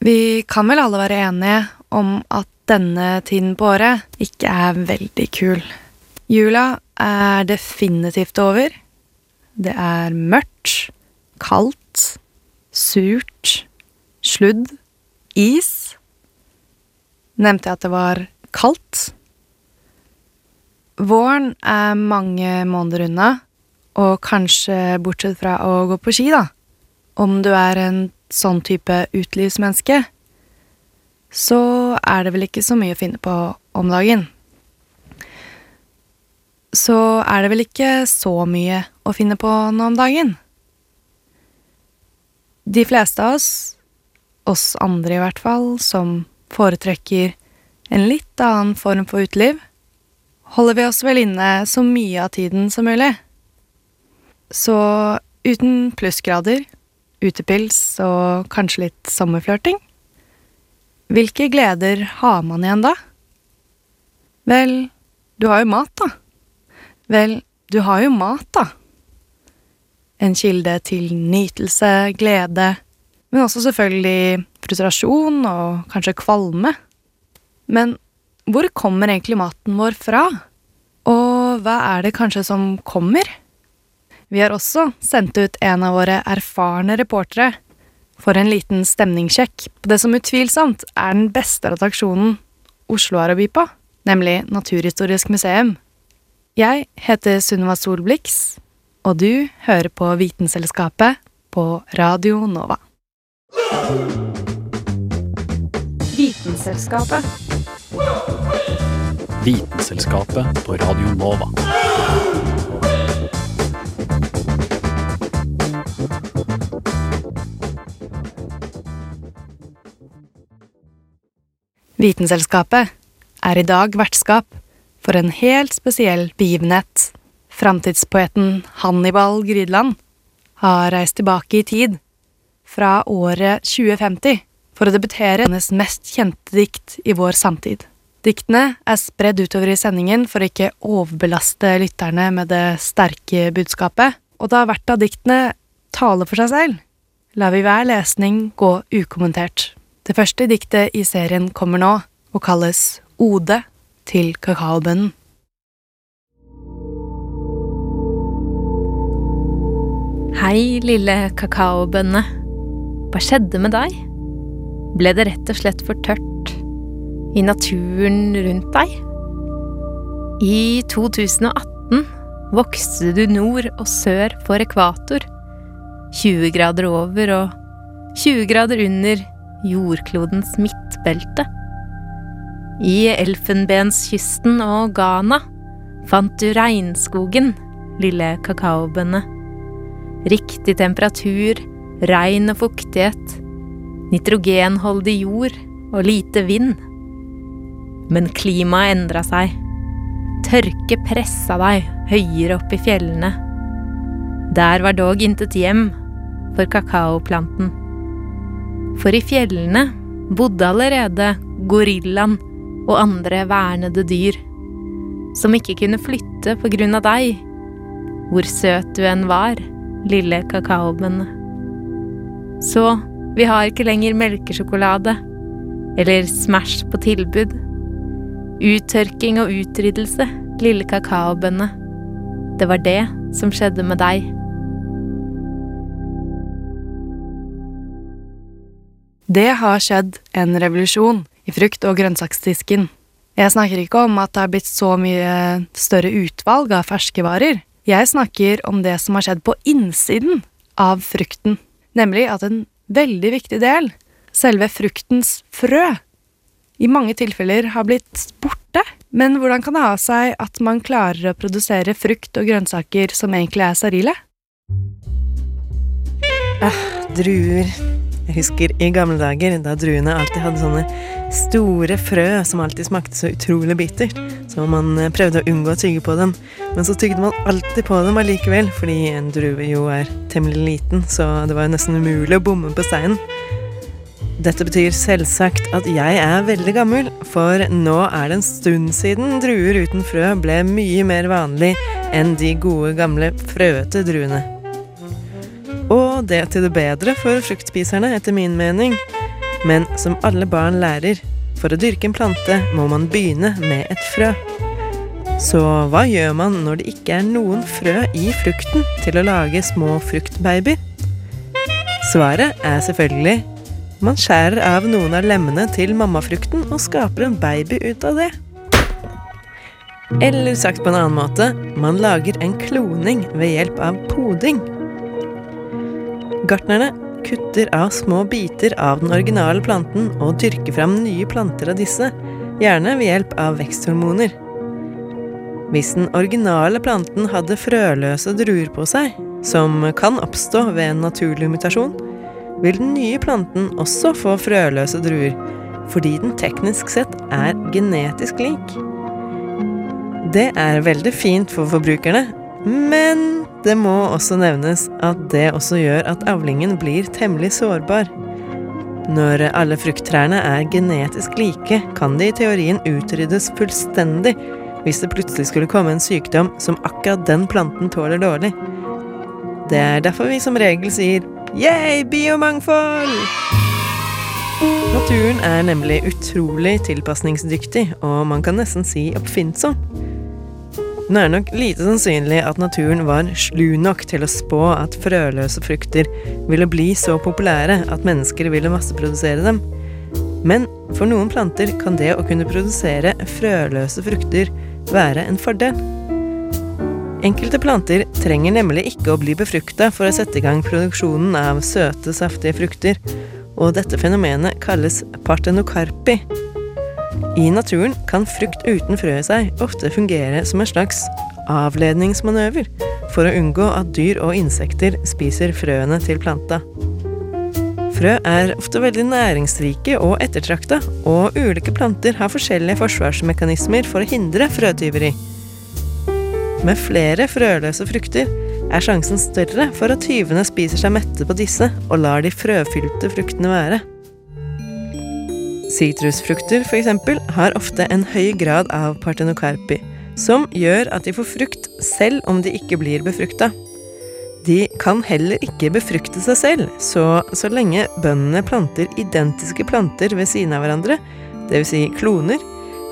Vi kan vel alle være enige om at denne tiden på året ikke er veldig kul. Jula er definitivt over. Det er mørkt, kaldt, surt, sludd, is. Nevnte jeg at det var kaldt? Våren er mange måneder unna, og kanskje bortsett fra å gå på ski, da. Om du er en sånn type utelivsmenneske, så er det vel ikke så mye å finne på om dagen. Så er det vel ikke så mye å finne på nå om dagen. De fleste av oss, oss andre i hvert fall, som foretrekker en litt annen form for uteliv, holder vi oss vel inne så mye av tiden som mulig. Så uten plussgrader utepils og kanskje litt sommerflørting? Hvilke gleder har man igjen da? Vel, du har jo mat, da. Vel, du har jo mat, da. En kilde til nytelse, glede, men også selvfølgelig frustrasjon og kanskje kvalme. Men hvor kommer egentlig maten vår fra? Og hva er det kanskje som kommer? Vi har også sendt ut en av våre erfarne reportere for en liten stemningssjekk på det som utvilsomt er den beste redaksjonen Oslo har å by på, nemlig Naturhistorisk museum. Jeg heter Sunniva Solblix, og du hører på Vitenselskapet på Radio Nova. Vitenselskapet. Vitenselskapet på Radio Nova. Vitenselskapet er i dag vertskap for en helt spesiell begivenhet. Framtidspoeten Hannibal Grydland har reist tilbake i tid, fra året 2050, for å debutere hennes mest kjente dikt i vår samtid. Diktene er spredd utover i sendingen for å ikke overbelaste lytterne med det sterke budskapet, og da hvert av diktene taler for seg selv, lar vi hver lesning gå ukommentert. Det første diktet i serien kommer nå, og kalles Ode til kakaobønnen. Hei, lille kakaobønne. Hva skjedde med deg? Ble det rett og slett for tørt i naturen rundt deg? I 2018 vokste du nord og sør for ekvator, 20 grader over og 20 grader under jordklodens midtbelte. I Elfenbenskysten og Ghana fant du regnskogen, lille kakaobønne. Riktig temperatur, regn og fuktighet, nitrogenholdig jord og lite vind. Men klimaet endra seg. Tørke pressa deg høyere opp i fjellene. Der var dog intet hjem for kakaoplanten. For i fjellene bodde allerede gorillaen og andre vernede dyr, som ikke kunne flytte på grunn av deg, hvor søt du enn var, lille kakaobønne. Så vi har ikke lenger melkesjokolade eller Smash på tilbud. Uttørking og utryddelse, lille kakaobønne. Det var det som skjedde med deg. Det har skjedd en revolusjon i frukt- og grønnsaksdisken. Jeg snakker ikke om at det har blitt så mye større utvalg av ferskevarer. Jeg snakker om det som har skjedd på innsiden av frukten, nemlig at en veldig viktig del, selve fruktens frø, i mange tilfeller har blitt borte. Men hvordan kan det ha seg at man klarer å produsere frukt og grønnsaker som egentlig er sterile? Druer. Jeg husker i gamle dager, da druene alltid hadde sånne store frø som alltid smakte så utrolig bittert, så man eh, prøvde å unngå å tygge på dem. Men så tygde man alltid på dem allikevel, fordi en drue jo er temmelig liten, så det var nesten umulig å bomme på steinen. Dette betyr selvsagt at jeg er veldig gammel, for nå er det en stund siden druer uten frø ble mye mer vanlig enn de gode, gamle frøete druene. Og det til det bedre for fruktspiserne, etter min mening. Men som alle barn lærer, for å dyrke en plante må man begynne med et frø. Så hva gjør man når det ikke er noen frø i frukten til å lage små fruktbabyer? Svaret er selvfølgelig man skjærer av noen av lemmene til mammafrukten og skaper en baby ut av det. Eller sagt på en annen måte, man lager en kloning ved hjelp av poding. Gartnerne kutter av små biter av den originale planten og dyrker fram nye planter av disse, gjerne ved hjelp av veksthormoner. Hvis den originale planten hadde frøløse druer på seg, som kan oppstå ved en naturlig mutasjon, vil den nye planten også få frøløse druer, fordi den teknisk sett er genetisk lik. Det er veldig fint for forbrukerne, men det må også nevnes at det også gjør at avlingen blir temmelig sårbar. Når alle frukttrærne er genetisk like, kan de i teorien utryddes fullstendig hvis det plutselig skulle komme en sykdom som akkurat den planten tåler dårlig. Det er derfor vi som regel sier yeah, biomangfold! Naturen er nemlig utrolig tilpasningsdyktig, og man kan nesten si oppfinnsom. Nå er det nok lite sannsynlig at naturen var slu nok til å spå at frøløse frukter ville bli så populære at mennesker ville masseprodusere dem. Men for noen planter kan det å kunne produsere frøløse frukter være en fordel. Enkelte planter trenger nemlig ikke å bli befrukta for å sette i gang produksjonen av søte, saftige frukter, og dette fenomenet kalles partenokarpi. I naturen kan frukt uten frø i seg ofte fungere som en slags avledningsmanøver for å unngå at dyr og insekter spiser frøene til planta. Frø er ofte veldig næringsrike og ettertrakta, og ulike planter har forskjellige forsvarsmekanismer for å hindre frøtyveri. Med flere frøløse frukter er sjansen større for at tyvene spiser seg mette på disse og lar de frøfylte fruktene være. Sitrusfrukter f.eks. har ofte en høy grad av partenokarpi, som gjør at de får frukt selv om de ikke blir befrukta. De kan heller ikke befrukte seg selv, så så lenge bøndene planter identiske planter ved siden av hverandre, dvs. Si kloner,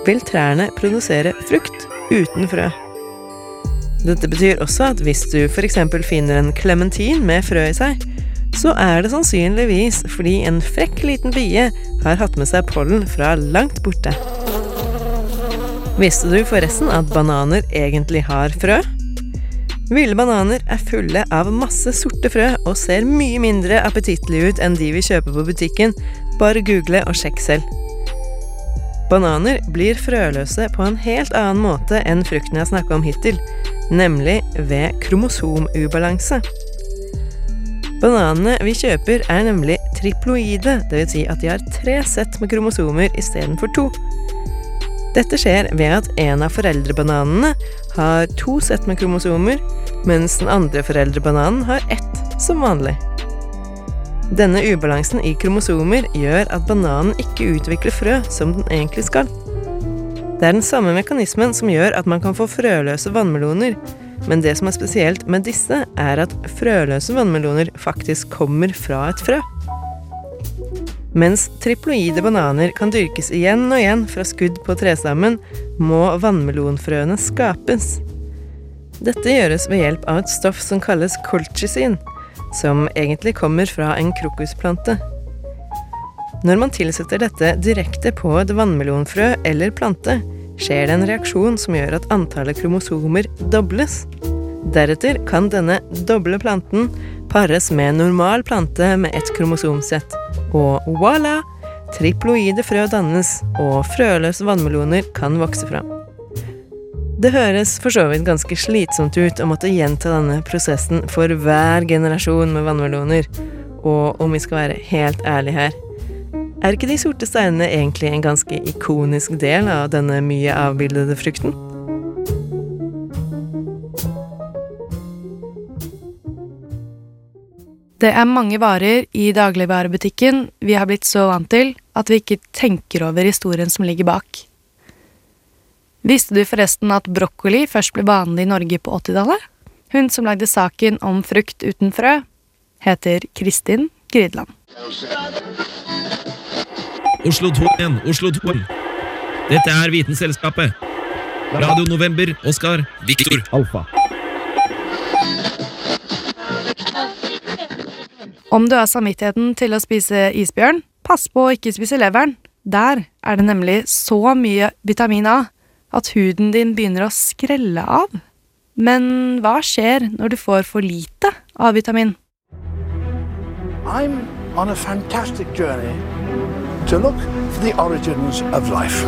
vil trærne produsere frukt uten frø. Dette betyr også at hvis du f.eks. finner en klementin med frø i seg, så er det sannsynligvis fordi en frekk liten bie har hatt med seg pollen fra langt borte. Visste du forresten at bananer egentlig har frø? Ville bananer er fulle av masse sorte frø og ser mye mindre appetittlige ut enn de vi kjøper på butikken. Bare google og sjekk selv. Bananer blir frøløse på en helt annen måte enn frukten jeg har snakka om hittil, nemlig ved kromosomubalanse. Bananene vi kjøper er nemlig triploide, dvs. Si at de har tre sett med kromosomer istedenfor to. Dette skjer ved at en av foreldrebananene har to sett med kromosomer, mens den andre foreldrebananen har ett som vanlig. Denne ubalansen i kromosomer gjør at bananen ikke utvikler frø som den egentlig skal. Det er den samme mekanismen som gjør at man kan få frøløse vannmeloner, men det som er spesielt med disse, er at frøløse vannmeloner faktisk kommer fra et frø. Mens triploide bananer kan dyrkes igjen og igjen fra skudd på trestammen, må vannmelonfrøene skapes. Dette gjøres ved hjelp av et stoff som kalles colchisin, som egentlig kommer fra en krokusplante. Når man tilsetter dette direkte på et vannmelonfrø eller plante, skjer det en reaksjon som gjør at antallet kromosomer dobles. Deretter kan denne doble planten pares med normal plante med ett kromosomsett. Og voilà! Triploide frø dannes, og frøløse vannmeloner kan vokse fram. Det høres for så vidt ganske slitsomt ut å måtte gjenta denne prosessen for hver generasjon med vannmeloner, Og om vi skal være helt ærlige her, er ikke de sorte steinene egentlig en ganske ikonisk del av denne mye avbildede frukten? Det er mange varer i dagligvarebutikken vi har blitt så vant til at vi ikke tenker over historien som ligger bak. Visste du forresten at brokkoli først ble vanlig i Norge på 80-tallet? Hun som lagde saken om frukt uten frø, heter Kristin Grydland. Oslo 2-1, Oslo 2. Dette er Vitenselskapet. Radio November, Oskar, Viktor, Alfa. Om du har samvittigheten til å spise isbjørn, pass på å ikke spise leveren. Der er det nemlig så mye vitamin A at huden din begynner å skrelle av. Men hva skjer når du får for lite A-vitamin? I'm on a fantastic journey to look for the origins of life.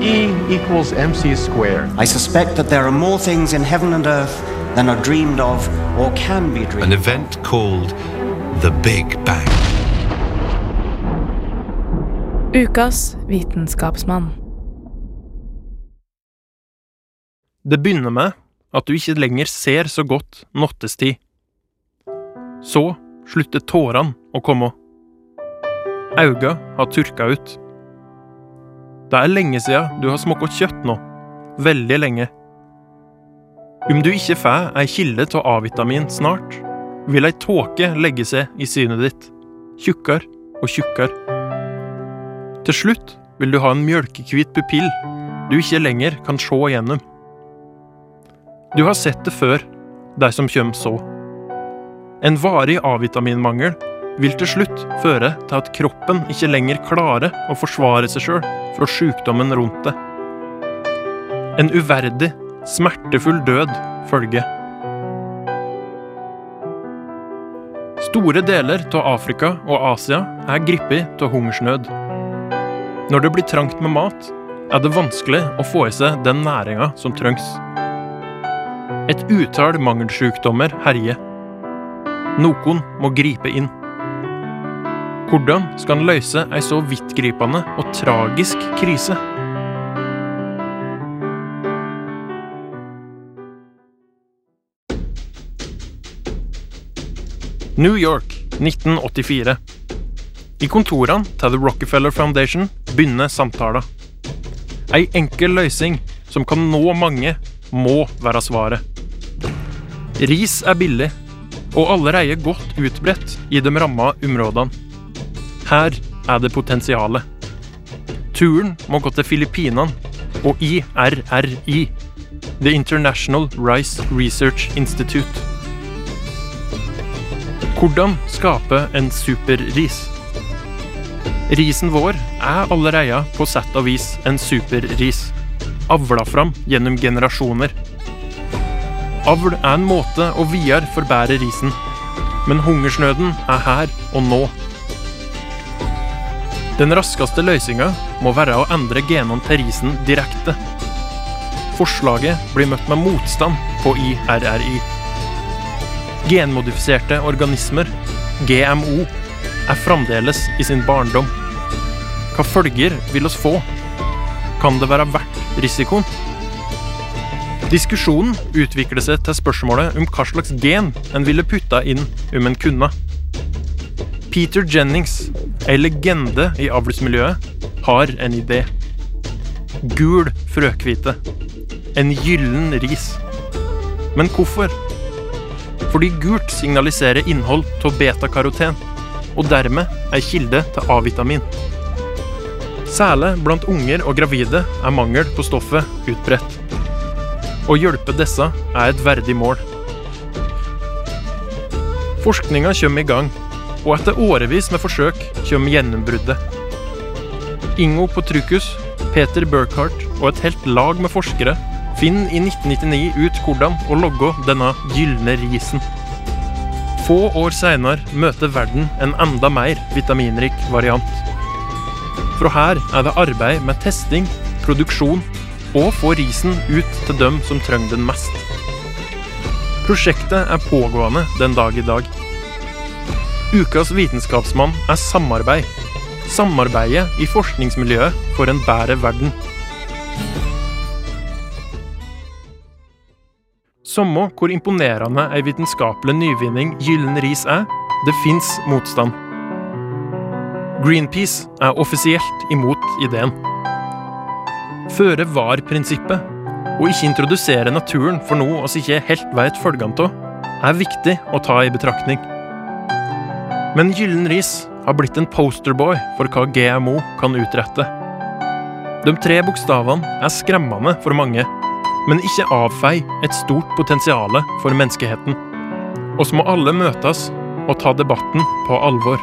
E equals mc squared. I suspect that there are more things in heaven and earth than are dreamed of or can be dreamed of. event called the Big Bang. Ukas vitenskapsmann. Det begynner med at du ikke lenger ser så godt nattestid. Så slutter tårene å komme. Auga har tørka ut. Det er lenge siden du har smakt kjøtt nå. Veldig lenge. Om du ikke får ei kilde av A-vitamin snart, vil ei tåke legge seg i synet ditt. Tjukkere og tjukkere. Til slutt vil du ha en mjølkehvit pupill du ikke lenger kan se gjennom. Du har sett det før, de som kommer så. En varig A-vitaminmangel vil til slutt føre til at kroppen ikke lenger klarer å forsvare seg sjøl fra sykdommen rundt det. En uverdig, smertefull død følger. Store deler av Afrika og Asia er gripet av hungersnød. Når det blir trangt med mat, er det vanskelig å få i seg den næringa som trengs. Et utall mangelsjukdommer herjer. Noen må gripe inn. Hvordan skal han løse ei så vidtgripende og tragisk krise? New York, 1984. I kontorene til The Rockefeller Foundation begynner samtalen. Ei enkel løsning som kan nå mange, må være svaret. Ris er billig, og allerede godt utbredt i de ramma områdene. Her er det potensialet. Turen må gå til Filippinene og IRRI, The International Rice Research Institute. Hvordan skape en superris? Risen vår er allerede på sett og vis en superris. Avla fram gjennom generasjoner. Avl er en måte å videre forbære risen, men hungersnøden er her og nå. Den raskeste løsninga må være å endre genene til risen direkte. Forslaget blir møtt med motstand på IRRI. Genmodifiserte organismer, GMO, er fremdeles i sin barndom. Hva følger vil oss få? Kan det være verdt risikoen? Diskusjonen utvikler seg til spørsmålet om hva slags gen en ville putta inn om en kunne. Peter Jennings, ei legende i avlsmiljøet, har en idé. Gul frøkvite. En gyllen ris. Men hvorfor? Fordi gult signaliserer innhold av betakaroten, og dermed ei kilde til A-vitamin. Særlig blant unger og gravide er mangel på stoffet utbredt. Å hjelpe disse er et verdig mål. Forskninga kommer i gang, og etter årevis med forsøk kommer gjennombruddet. Ingo Potrukus, Peter Burkhardt og et helt lag med forskere finner i 1999 ut hvordan å logge denne gylne risen. Få år seinere møter verden en enda mer vitaminrik variant. Fra her er det arbeid med testing, produksjon og få risen ut til dem som trenger den mest. Prosjektet er pågående den dag i dag. Ukas vitenskapsmann er samarbeid. Samarbeidet i forskningsmiljøet for en bedre verden. Samme hvor imponerende ei vitenskapelig nyvinning gyllen ris er, det fins motstand. Greenpeace er offisielt imot ideen. Føre var-prinsippet, å ikke introdusere naturen for noe vi ikke helt vet følgene av, er viktig å ta i betraktning. Men Gyllen ris har blitt en posterboy for hva GMO kan utrette. De tre bokstavene er skremmende for mange, men ikke avfei et stort potensial for menneskeheten. Oss må alle møtes og ta debatten på alvor.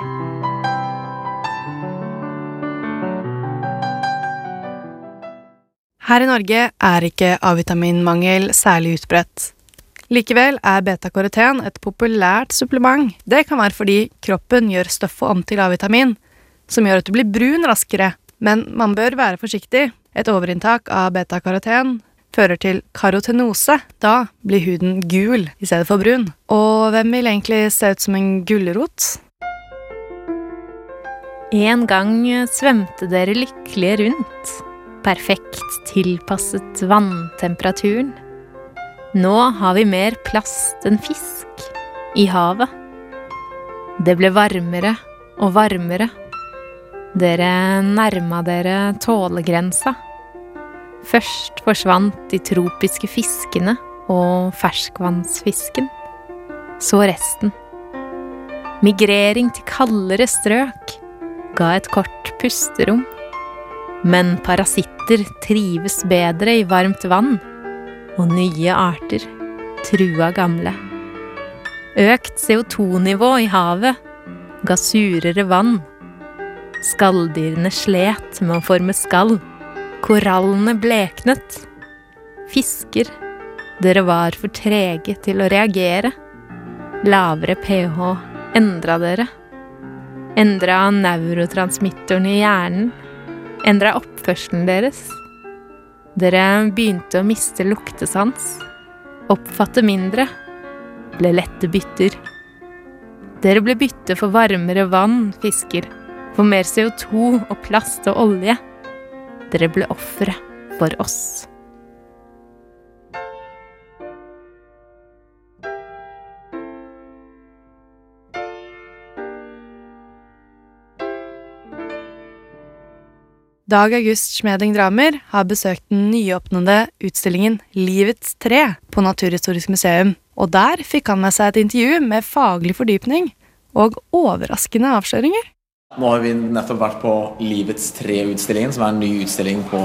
Her i Norge er ikke A-vitaminmangel særlig utbredt. Likevel er beta-karoten et populært supplement. Det kan være fordi kroppen gjør stoffet om til A-vitamin, som gjør at du blir brun raskere. Men man bør være forsiktig. Et overinntak av beta-karoten fører til karotenose. Da blir huden gul i stedet for brun. Og hvem vil egentlig se ut som en gulrot? En gang svømte dere lykkelige rundt, perfekt tilpasset vanntemperaturen. Nå har vi mer plast enn fisk i havet. Det ble varmere og varmere. Dere nærma dere tålegrensa. Først forsvant de tropiske fiskene og ferskvannsfisken. Så resten. Migrering til kaldere strøk ga et kort pusterom. Men parasitter trives bedre i varmt vann, og nye arter trua gamle. Økt CO2-nivå i havet ga surere vann. Skalldyrene slet med å forme skall. Korallene bleknet. Fisker, dere var for trege til å reagere. Lavere pH endra dere. Endra neurotransmittoren i hjernen. Endra oppførselen deres. Dere begynte å miste luktesans. Oppfatte mindre. Ble lette bytter. Dere ble bytte for varmere vann, fisker. For mer CO2 og plast og olje. Dere ble ofre for oss. Dag August Schmeding Dramer har besøkt den nyåpnede utstillingen Livets tre på Naturhistorisk museum, og der fikk han med seg et intervju med faglig fordypning og overraskende avsløringer. Nå har vi nettopp vært på Livets tre-utstillingen, som er en ny utstilling på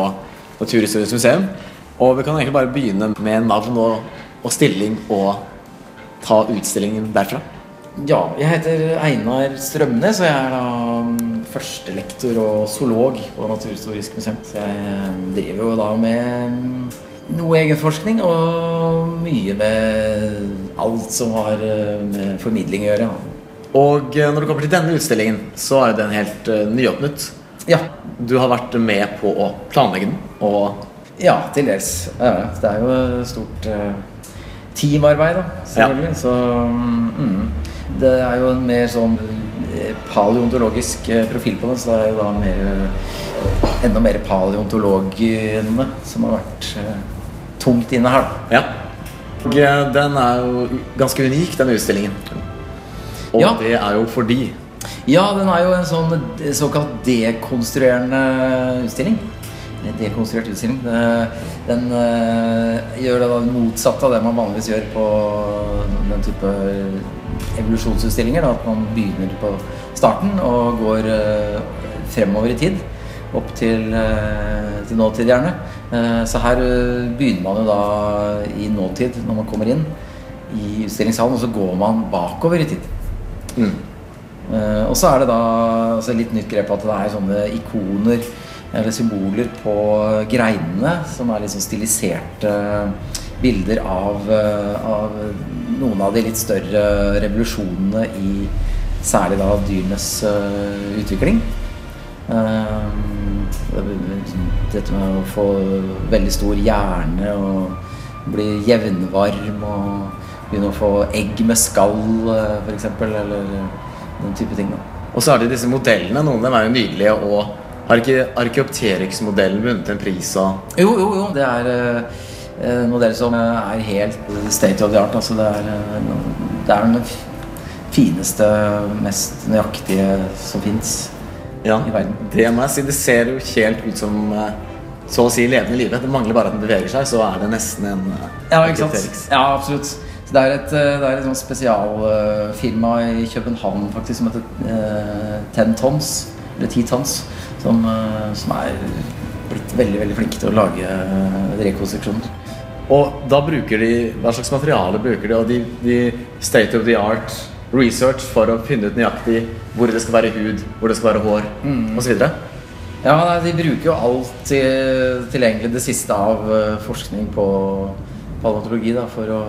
Naturhistorisk museum. Og vi kan egentlig bare begynne med navn og, og stilling og ta utstillingen derfra. Ja, jeg heter Einar Strømnes, og jeg er da førstelektor og zoolog på Naturhistorisk museum. Så jeg driver jo da med noe egenforskning og mye med alt som har med formidling å gjøre. Og når det kommer til denne utstillingen, så er den helt nyåpnet. Ja. Du har vært med på å planlegge den, og Ja, til dels. Ja, det er jo stort teamarbeid, da, selvfølgelig. Ja. Så mm, det er jo en mer sånn paleontologisk profil på den, så det er jo da mer enda mer paleontologene som har vært tungt inne her. Ja. Og den er jo ganske unik, denne utstillingen. Og ja. det er jo fordi Ja, den er jo en sånn såkalt dekonstruerende utstilling. Dekonstruert utstilling. Den gjør det motsatte av det man vanligvis gjør på den type evolusjonsutstillinger. Da, at man begynner på starten og går uh, fremover i tid. Opp til, uh, til nåtid, gjerne. Uh, så her begynner man jo da i nåtid når man kommer inn i utstillingshallen, og så går man bakover i tid. Mm. og så er det da altså litt nytt grep at det er sånne ikoner eller symboler på greinene som er litt sånn stiliserte bilder av, av noen av de litt større revolusjonene i særlig da dyrenes uh, utvikling. Uh, dette med å få veldig stor hjerne og bli jevnvarm og begynne å få egg med skall, uh, f.eks. Eller den type ting. da. Og så er det disse modellene. Noen av dem er jo nydelige. Og har ikke Arkeopteryx-modellen vunnet en pris? av Jo, jo, jo. Det er eh, en modell som er helt state of the art. Altså det er, eh, det er den fineste, mest nøyaktige som fins ja, i verden. det må jeg si. Det ser jo helt ut som eh, så å si levende live. Det mangler bare at den beveger seg, så er det nesten en eh, Ja, ikke sant? Ja, absolutt. Så det er et, eh, det er et spesialfirma i København faktisk som heter eh, Ten Tons, eller Ti Tons, som, eh, som er blitt veldig veldig flinke til å lage eh, rekonstruksjoner. Og da bruker de Hva slags materiale bruker de? Og de, de state of the art research for å finne ut nøyaktig hvor det skal være hud, hvor det skal være hår Mm. osv. Ja, de bruker jo alt til, tilgjengelig det siste av eh, forskning på paleontologi da, for å,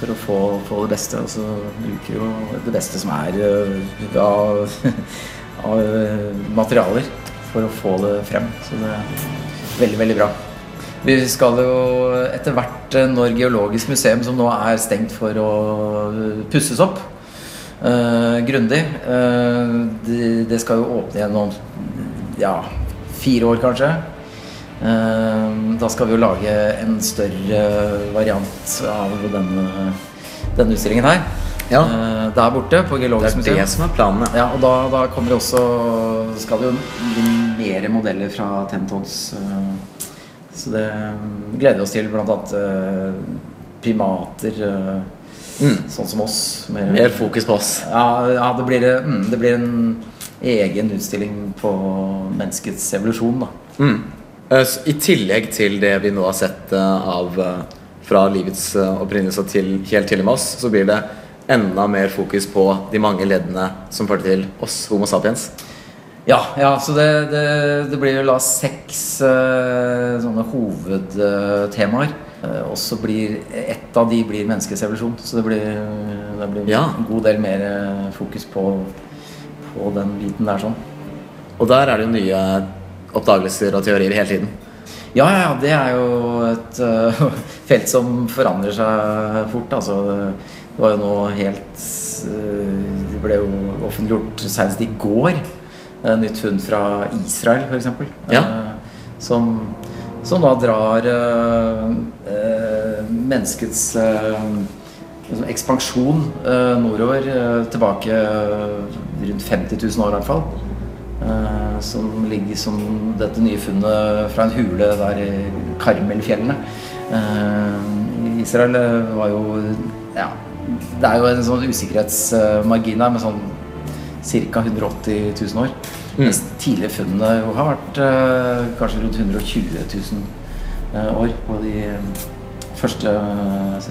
for å få, få det beste. Og så bruker jo det beste som er eh, av, av eh, materialer for å få det frem. Så det er veldig, veldig bra. Vi skal jo etter hvert, eh, når Geologisk museum, som nå er stengt for å pusses opp eh, grundig eh, det, de skal jo åpne igjen om ja, fire år, kanskje. Eh, da skal vi jo lage en større variant av denne, denne utstillingen her. Ja. Eh, der borte på Geologisk museum. Det er det som er planen, ja. Ja, og da, da kommer det også Skal det jo bli mer modeller fra Tentons. eh, Så det mm, gleder vi oss til. Blant annet eh, primater. Mm. Sånn som oss. Mer, Mer fokus på oss. Ja, ja det, blir, mm, det blir en egen utstilling på menneskets evolusjon. da Mm. Eh, I tillegg til det vi nå har sett eh, av eh, fra livets eh, opprinnelse til helt til og med oss, så blir det enda mer fokus på de mange leddene som førte til oss Homo sapiens. Ja, ja så det, det, det blir vel da seks uh, sånne hovedtemaer. Uh, og så blir ett av de blir menneskets evolusjon. Så det blir, det blir Ja. en god del mer eh, fokus på, på den biten der sånn. Og der er det jo nye oppdagelser og teorier hele tiden. Ja, ja, det er jo et uh, felt som forandrer seg fort. Altså, det, var jo nå helt Det ble jo offentliggjort senest i går. Eh, nytt funn fra Israel, f.eks. Ja. som, som da drar eh, eh, menneskets eh, liksom ekspansjon eh, nordover eh, tilbake eh, rundt 50 000 år i hvert fall. Eh, som ligger som dette nye funnet fra en hule der i Karmelfjellene. Eh, Israel eh, var jo Ja, det er jo en sånn usikkerhetsmargin der med sånn ca. 180 000 år. Mm. Mens tidligere funnene har vært eh, kanskje rundt 120 000 eh, år på de eh, første eh,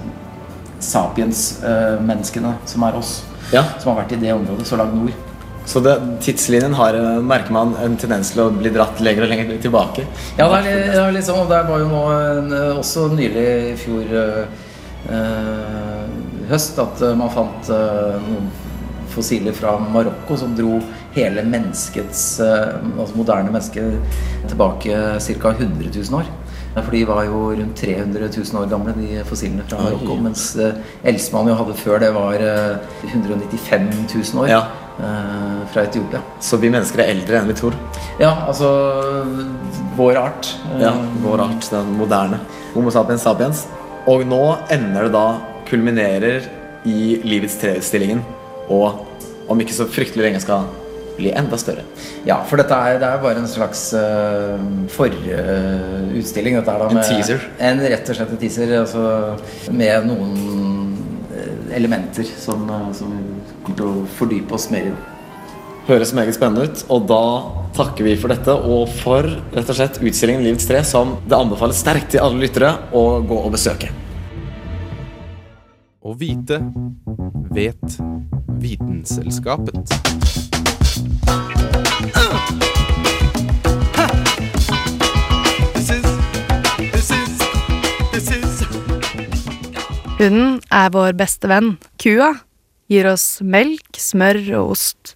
sapiens-menneskene som er oss. Ja. Som har vært i det området så langt nord. Så det, tidslinjen har, eh, merker man en tendens til å bli dratt lenger og lenger tilbake. Ja, det er, det er liksom, og der var jo nå en, også nylig i fjor eh, eh, høst at eh, man fant eh, noen fossiler fra Marokko som dro hele menneskets, eh, altså moderne menneske, tilbake ca. 100 000 år. For de var jo rundt 300 000 år gamle, de fossilene fra. Marokko. Mens eh, eldste jo hadde før det, var eh, 195 000 år Ja. eh, fra Etiopia. Så vi mennesker er eldre enn vi tror. Ja, altså vår art. eh, Ja, vår art, den moderne. Homo sapiens sapiens. Og nå ender det da, kulminerer i livets treutstillingen, og om ikke så fryktelig lenge skal bli enda større. Ja, for dette er, det er bare en slags uh, forutstilling. dette er da En teaser. En rett og slett en teaser. Altså, med noen eh, elementer som, eh, som vi kommer til å fordype oss mer i. Høres meget spennende ut, og da takker vi for dette og for rett og slett utstillingen Livets tre, som det anbefales sterkt til alle lyttere å gå og besøke. Å vite vet Vitenselskapet. Hunden er vår beste venn. Kua gir oss melk, smør og ost.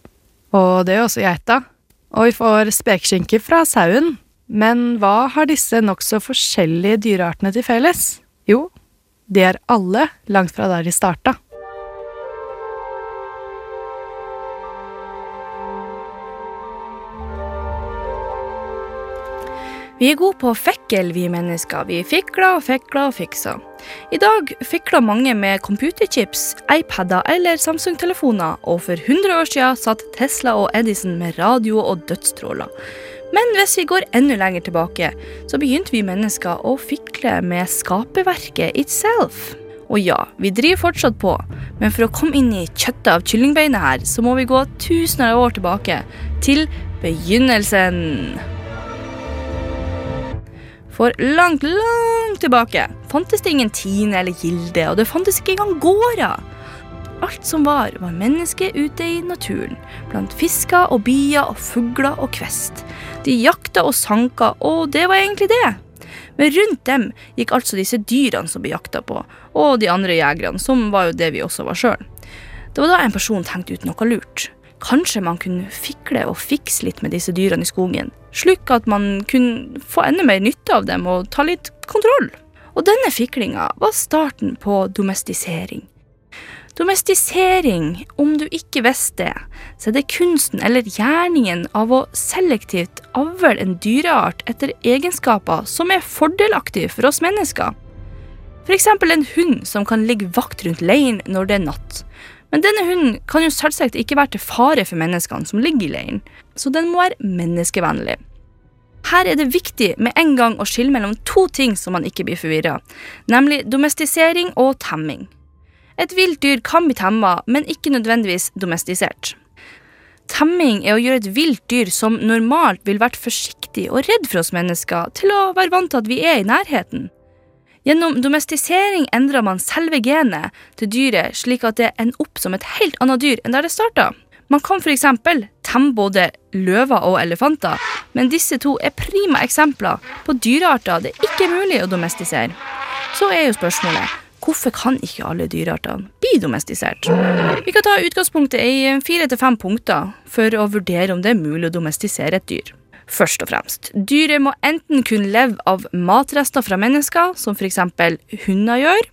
Og det gjør også geita. Og vi får spekeskinke fra sauen. Men hva har disse nokså forskjellige dyreartene til felles? Jo, de er alle langt fra der de starta. Vi er gode på å fekkel, vi mennesker. Vi fikler og fekler og fikser. I dag fikler mange med computerchips, iPader eller Samsung-telefoner, og for 100 år siden satt Tesla og Edison med radio og dødsstråler. Men hvis vi går enda lenger tilbake, så begynte vi mennesker å fikle med skaperverket itself. Og ja, vi driver fortsatt på, men for å komme inn i kjøttet av kyllingbeinet her, så må vi gå tusener av år tilbake, til begynnelsen. For langt, langt tilbake fantes det ingen Tine eller Gilde, og det fantes ikke engang gårder. Alt som var, var mennesket ute i naturen, blant fisker og bier og fugler og kvest. De jakta og sanka, og det var egentlig det. Men rundt dem gikk altså disse dyrene som ble jakta på, og de andre jegerne, som var jo det vi også var sjøl. Det var da en person tenkte ut noe lurt. Kanskje man kunne fikle og fikse litt med disse dyrene i skogen, slik at man kunne få enda mer nytte av dem og ta litt kontroll. Og denne fiklinga var starten på domestisering. Domestisering, om du ikke visste det, så er det kunsten eller gjerningen av å selektivt avle en dyreart etter egenskaper som er fordelaktige for oss mennesker. F.eks. en hund som kan ligge vakt rundt leiren når det er natt. Men denne hunden kan jo selvsagt ikke være til fare for menneskene som ligger i leiren, så den må være menneskevennlig. Her er det viktig med en gang å skille mellom to ting som man ikke blir forvirra, nemlig domestisering og temming. Et vilt dyr kan bli temma, men ikke nødvendigvis domestisert. Temming er å gjøre et vilt dyr som normalt vil vært forsiktig og redd for oss mennesker, til å være vant til at vi er i nærheten. Gjennom domestisering endrer man selve genet til dyret slik at det ender opp som et helt annet dyr enn der det starta. Man kan f.eks. temme både løver og elefanter, men disse to er prima eksempler på dyrearter det ikke er mulig å domestisere. Så er jo spørsmålet Hvorfor kan ikke alle dyreartene bli domestisert? Vi kan ta utgangspunktet i fire til fem punkter for å vurdere om det er mulig å domestisere et dyr. Først og fremst, dyret må enten kunne leve av matrester fra mennesker, som f.eks. hunder gjør,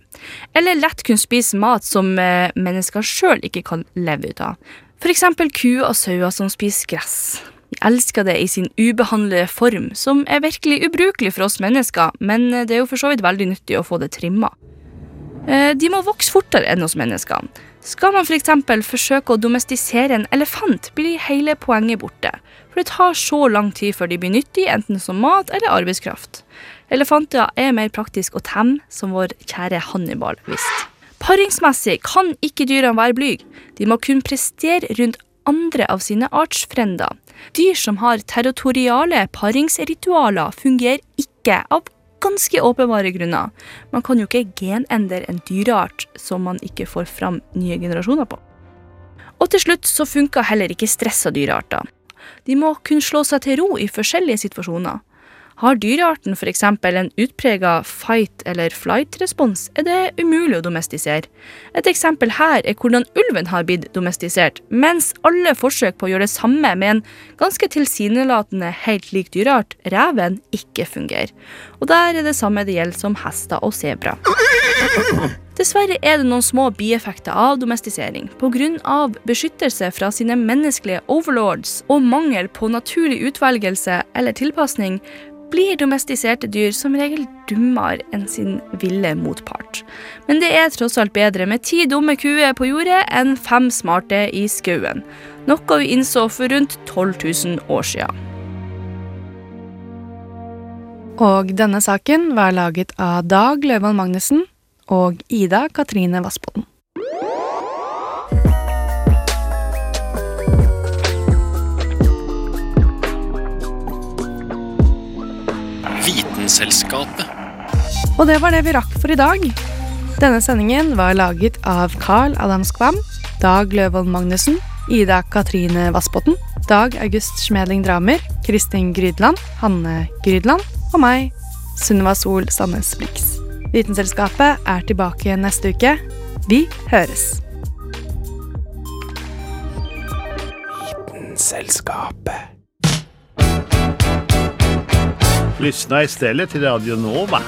eller lett kunne spise mat som eh, mennesker sjøl ikke kan leve ut av. F.eks. kuer og sauer som spiser gress. Vi elsker det i sin ubehandlede form, som er virkelig ubrukelig for oss mennesker, men det er jo for så vidt veldig nyttig å få det trimma. Eh, de må vokse fortere enn hos mennesker. Skal man f.eks. For forsøke å domestisere en elefant, blir hele poenget borte. For det tar så lang tid før de blir nyttige, enten som mat eller arbeidskraft. Elefanter er mer praktisk å temme, som vår kjære Hannibal visste. Paringsmessig kan ikke dyrene være blyge. De må kun prestere rundt andre av sine artsfrender. Dyr som har territoriale paringsritualer, fungerer ikke av ganske åpenbare grunner. Man kan jo ikke genendre en dyreart som man ikke får fram nye generasjoner på. Og til slutt så funker heller ikke stressa dyrearter. De må kunne slå seg til ro i forskjellige situasjoner. Har dyrearten f.eks. en utprega fight- eller flight-respons, er det umulig å domestisere. Et eksempel her er hvordan ulven har blitt domestisert, mens alle forsøk på å gjøre det samme med en ganske tilsynelatende helt lik dyreart, reven, ikke fungerer. Og der er det samme det gjelder som hester og sebra. Dessverre er det noen små bieffekter av domestisering. Pga. beskyttelse fra sine menneskelige overlords og mangel på naturlig utvelgelse eller tilpasning blir domestiserte dyr som regel dummere enn sin ville motpart. Men det er tross alt bedre med ti dumme kuer på jordet enn fem smarte i skauen. Noe vi innså for rundt 12 000 år siden. Og denne saken var laget av Dag Løvald Magnussen og Ida Katrine Vassbotn. Vitenselskapet. Og det var det vi rakk for i dag. Denne sendingen var laget av Carl Adam Skvam, Dag Løvold Magnussen, Ida Katrine Vassbotn, Dag August Schmedling Dramer, Kristin Grydland, Hanne Grydland og meg, Sunniva Sol Sandnes Blix. Vitenselskapet er tilbake neste uke. Vi høres. Vitenselskapet. Lyssna istället till Radio Nova.